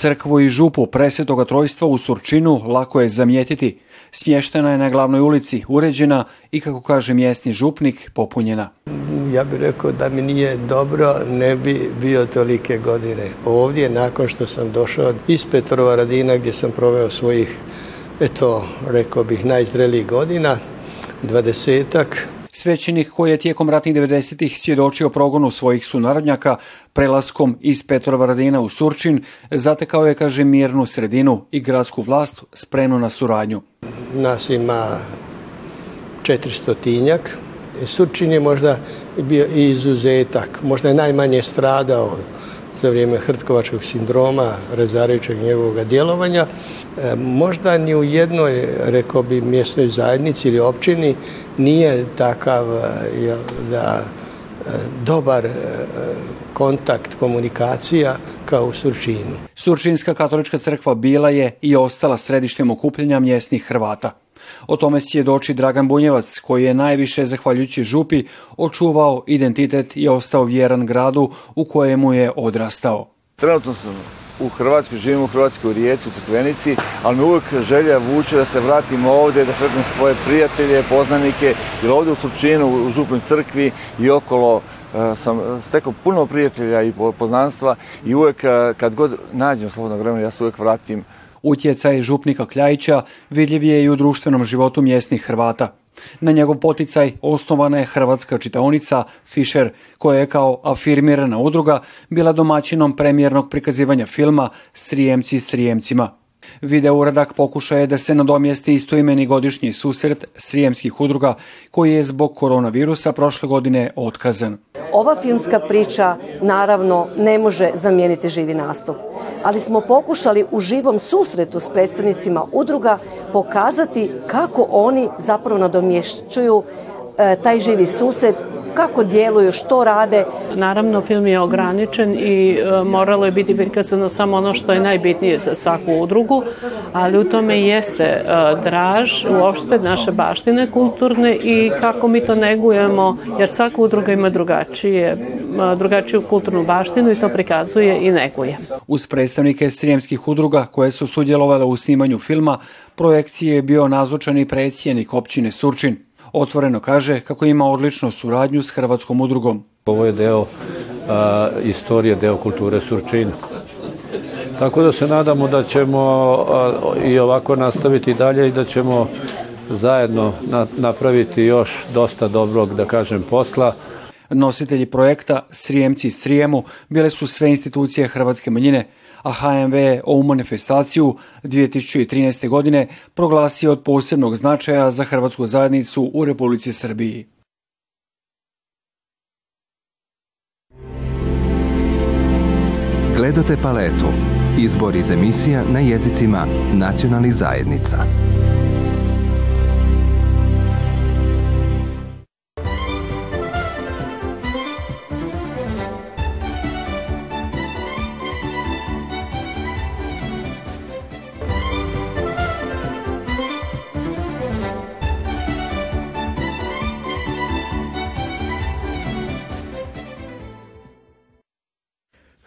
Crkvu i župu presvetoga trojstva u Surčinu lako je zamijetiti. Smještena je na glavnoj ulici, uređena i, kako kaže mjesni župnik, popunjena. Ja bih rekao da mi nije dobro, ne bi bio tolike godine. Ovdje, nakon što sam došao iz Petrova Radina, gdje sam proveo svojih, eto, rekao bih, najzrelijih godina, dvadesetak, svećenik koji je tijekom ratnih 90-ih svjedočio progonu svojih sunarodnjaka prelaskom iz Petrovaradina u Surčin, zatekao je, kaže, mirnu sredinu i gradsku vlast spremnu na suradnju. Nas ima 400 tinjak. Surčin je možda bio i izuzetak, možda je najmanje stradao za vrijeme Hrtkovačkog sindroma, razarajućeg njegovog djelovanja. E, možda ni u jednoj, reko bi, mjesnoj zajednici ili općini nije takav e, da e, dobar kontakt, komunikacija kao u Surčinu. Surčinska katolička crkva bila je i ostala središtem okupljanja mjesnih Hrvata. O tome svjedoči Dragan Bunjevac, koji je najviše, zahvaljujući Župi, očuvao identitet i ostao vjeran gradu u kojemu je odrastao. Trenutno sam u Hrvatskoj, živim u Hrvatskoj u Rijeci, u Crkvenici, ali me uvijek želja vuče da se vratim ovdje, da sretnem svoje prijatelje, poznanike, jer ovdje u Surčinu, u Župnoj crkvi i okolo e, sam stekao puno prijatelja i poznanstva i uvijek e, kad god nađem slobodno vremena ja se uvijek vratim Utjecaj župnika Kljajića vidljiv je i u društvenom životu mjesnih Hrvata. Na njegov poticaj osnovana je hrvatska čitaonica Fisher, koja je kao afirmirana udruga bila domaćinom premijernog prikazivanja filma Srijemci s Rijemcima. Video uradak pokušaja da se nadomjeste istoimeni godišnji susret srijemskih udruga koji je zbog koronavirusa prošle godine otkazan. Ova filmska priča naravno ne može zamijeniti živi nastup, ali smo pokušali u živom susretu s predstavnicima udruga pokazati kako oni zapravo nadomješćuju e, taj živi susret kako djeluju, što rade. Naravno, film je ograničen i e, moralo je biti prikazano samo ono što je najbitnije za svaku udrugu, ali u tome jeste e, draž uopšte naše baštine kulturne i kako mi to negujemo, jer svaka udruga ima drugačije, e, drugačiju kulturnu baštinu i to prikazuje i neguje. Uz predstavnike srijemskih udruga koje su sudjelovale u snimanju filma, projekcije je bio nazočan i predsjednik općine Surčin, otvoreno kaže kako ima odličnu suradnju s Hrvatskom udrugom. Ovo je deo a, istorije, deo kulture Surčina. Tako da se nadamo da ćemo i ovako nastaviti dalje i da ćemo zajedno na, napraviti još dosta dobrog, da kažem, posla. Nositelji projekta Srijemci Srijemu bile su sve institucije hrvatske manjine – a HMV ovu manifestaciju 2013. godine proglasio od posebnog značaja za hrvatsku zajednicu u Republici Srbiji. Gledate paletu. Izbor iz emisija na jezicima nacionalnih zajednica.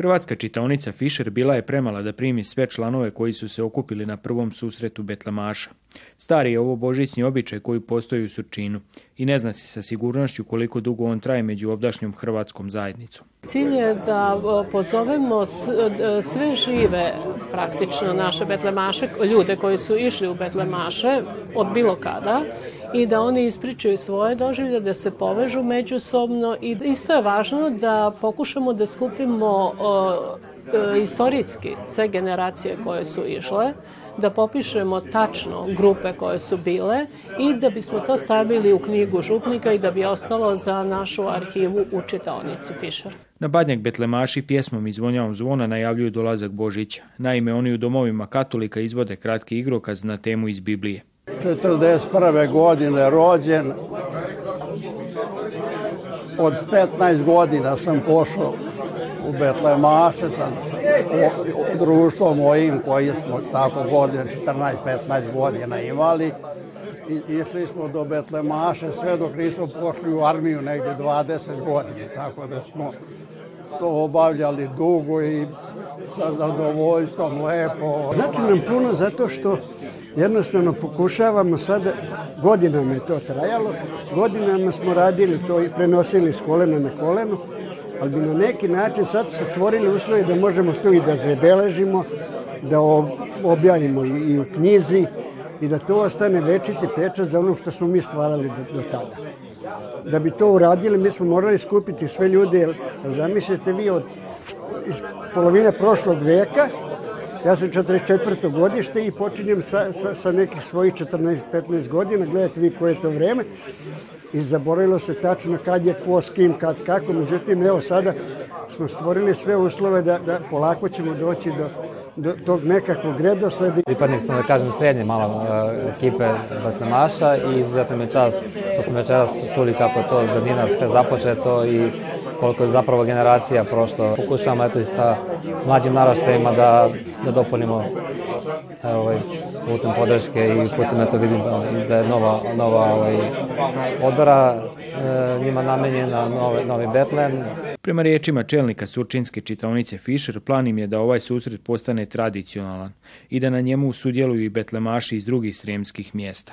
Hrvatska čitaonica Fischer bila je premala da primi sve članove koji su se okupili na prvom susretu Betlamaša. Stari je ovo božićni običaj koji postoji u Surčinu i ne zna se sa sigurnošću koliko dugo on traje među obdašnjom hrvatskom zajednicom. Cilj je da pozovemo e, sve žive praktično naše betlemaše, ljude koji su išli u betlemaše od bilo kada i da oni ispričaju svoje doživlje, da se povežu međusobno i isto je važno da pokušamo da skupimo e, istorijski sve generacije koje su išle, da popišemo tačno grupe koje su bile i da bismo to stavili u knjigu župnika i da bi ostalo za našu arhivu u čitaonici Fischer. Na Badnjak Betlemaši pjesmom i zvonjavom zvona najavljuju dolazak Božića. Naime, oni u domovima katolika izvode kratki igrokaz na temu iz Biblije. 41. godine rođen. Od 15 godina sam pošao u Betlemaše sa društvom mojim koji smo tako godine, 14-15 godina imali. I, išli smo do Betlemaše sve dok nismo pošli u armiju negde 20 godina. Tako da smo to obavljali dugo i sa zadovoljstvom lepo. Znači nam puno zato što Jednostavno pokušavamo sada, godinama je to trajalo, godinama smo radili to i prenosili s kolena na koleno, ali bi na neki način sad se stvorili uslovi da možemo to i da zabeležimo, da objavimo i u knjizi i da to ostane večiti pečat za ono što smo mi stvarali do, do tada. Da bi to uradili, mi smo morali skupiti sve ljude, jer zamislite vi od iz polovine prošlog veka Ja sam 44. godište i počinjem sa, sa, sa nekih svojih 14-15 godina, gledajte vi koje je to vreme. I zaboravilo se tačno kad je ko s kim, kad kako, međutim evo sada smo stvorili sve uslove da, da polako ćemo doći do, do tog nekakvog redosleda. Pripadnik sam, da kažem, srednje malo e, ekipe Bacamaša i izuzetno mi čast što smo večeras čuli kako to Danina sve započeto i koliko je zapravo generacija prošla. Pokušavamo eto i sa mlađim naraštajima da, da dopunimo e, ovaj, putem podrške i putem eto vidim e, da je nova, nova ovaj, odora e, njima namenjena novi, novi Betlen. Prema riječima čelnika Surčinske čitalnice Fischer, plan im je da ovaj susret postane tradicionalan i da na njemu sudjeluju i betlemaši iz drugih sremskih mjesta.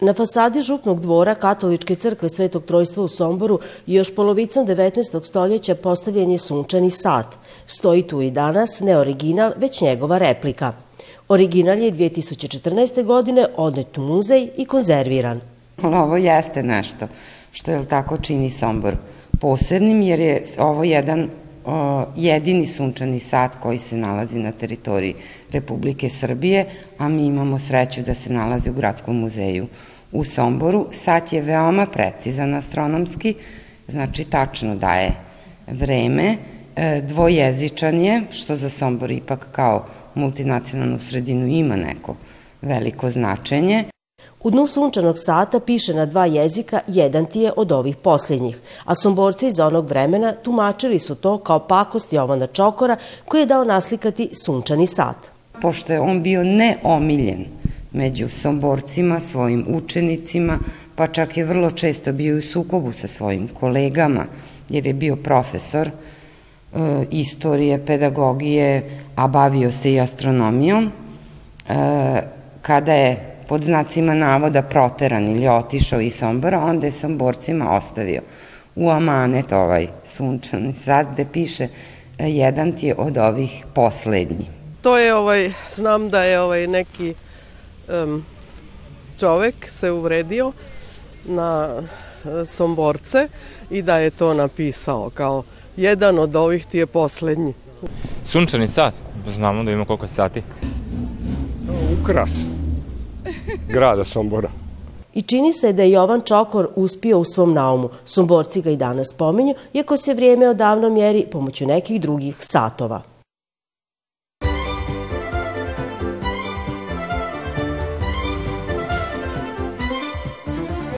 Na fasadi župnog dvora Katoličke crkve Svetog Trojstva u Somboru još polovicom 19. stoljeća postavljen je sunčani sat. Stoji tu i danas ne original, već njegova replika. Original je 2014. godine odnet u muzej i konzerviran. Ovo jeste nešto što je tako čini Sombor posebnim, jer je ovo jedan jedini sunčani sat koji se nalazi na teritoriji Republike Srbije, a mi imamo sreću da se nalazi u Gradskom muzeju u Somboru. Sat je veoma precizan astronomski, znači tačno daje vreme, e, dvojezičan je, što za Sombor ipak kao multinacionalnu sredinu ima neko veliko značenje. U dnu sunčanog sata piše na dva jezika, jedan ti je od ovih posljednjih, a somborci iz onog vremena tumačili su to kao pakost Jovana Čokora koji je dao naslikati sunčani sat. Pošto je on bio neomiljen među somborcima, svojim učenicima, pa čak je vrlo često bio u sukobu sa svojim kolegama, jer je bio profesor e, istorije, pedagogije, a bavio se i astronomijom. E, kada je pod znacima navoda proteran ili otišao iz Sombora, onda je Somborcima ostavio u amanet ovaj sunčani sad gde piše e, jedan ti je od ovih poslednji. To je ovaj, znam da je ovaj neki um, čovek se uvredio na e, Somborce i da je to napisao kao jedan od ovih ti je poslednji. Sunčani sat, znamo da ima koliko sati. Ukras grada Sombora. I čini se da je Jovan Čokor uspio u svom naumu. Somborci ga i danas spominju, iako se vrijeme odavno mjeri pomoću nekih drugih satova.